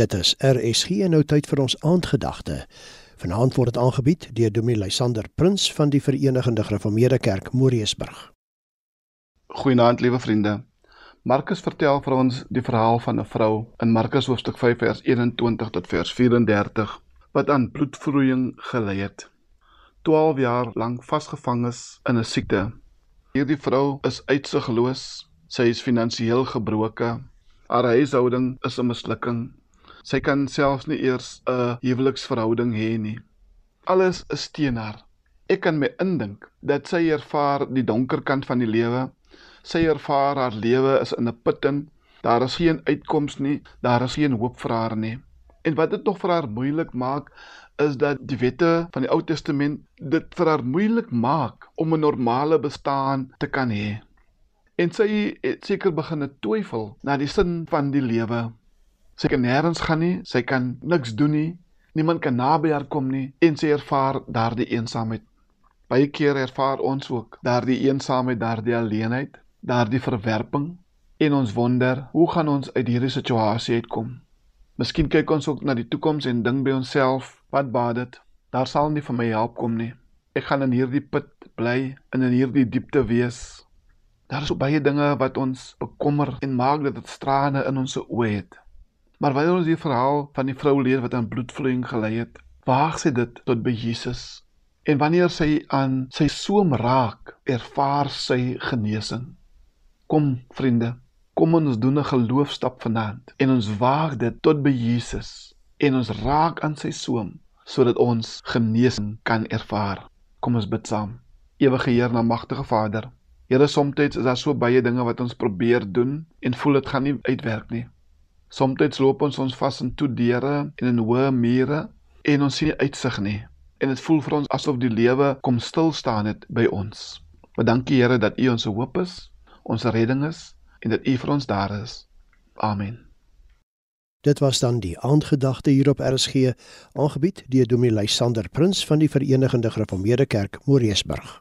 Dit is RSG en nou tyd vir ons aandgedagte. Vanaand word dit aangebied deur Dominee Lysander Prins van die Verenigde Gereformeerde Kerk Moriesburg. Goeienaand liewe vriende. Markus vertel vir ons die verhaal van 'n vrou in Markus hoofstuk 5 vers 21 tot vers 34 wat aan bloedvloeiing gelei het. 12 jaar lank vasgevang is in 'n siekte. Hierdie vrou is uitsigloos, sy is finansiëel gebroke, haar huishouding is 'n mislukking Sy kan selfs nie eers 'n huweliksverhouding hê nie. Alles is teen haar. Ek kan my indink dat sy ervaar die donker kant van die lewe. Sy ervaar haar lewe is in 'n putin. Daar is geen uitkoms nie. Daar is geen hoop vir haar nie. En wat dit nog vir haar moeilik maak is dat die wette van die Ou Testament dit vir haar moeilik maak om 'n normale bestaan te kan hê. En sy het seker begin twyfel na die sin van die lewe. Sy kan nêrens gaan nie, sy kan niks doen nie. Niemand kan naby haar kom nie en sy ervaar daardie eensaamheid. Baie keer ervaar ons ook daardie eensaamheid, daardie alleenheid, daardie verwerping en ons wonder, hoe gaan ons uit hierdie situasie uitkom? Miskien kyk ons ook na die toekoms en dink by onsself, wat baat dit? Daar sal nie vir my help kom nie. Ek gaan in hierdie put bly en in hierdie diepte wees. Daar is so baie dinge wat ons bekommer en maak dat dit strane in ons oë het. Maar wanneer ons die verhaal van die vrou leer wat aan bloedvloeiing gelei het, waag sy dit tot by Jesus. En wanneer sy aan sy soem raak, ervaar sy genesing. Kom vriende, kom ons doen 'n geloofstap vanaand en ons waag dit tot by Jesus en ons raak aan sy soem sodat ons genesing kan ervaar. Kom ons bid saam. Ewige Heer, na magtige Vader, Here, soms is daar so baie dinge wat ons probeer doen en voel dit gaan nie uitwerk nie. Somstyds loop ons ons vas in toe deure en in hoë mure en ons sien uitsig nie. En dit voel vir ons asof die lewe kom stil staan het by ons. Maar dankie Here dat U ons hoop is, ons redding is en dat U vir ons daar is. Amen. Dit was dan die aandgedagte hier op RSG, aangebied deur Dominee Lysander Prins van die Verenigde Gereformeerde Kerk Moriesburg.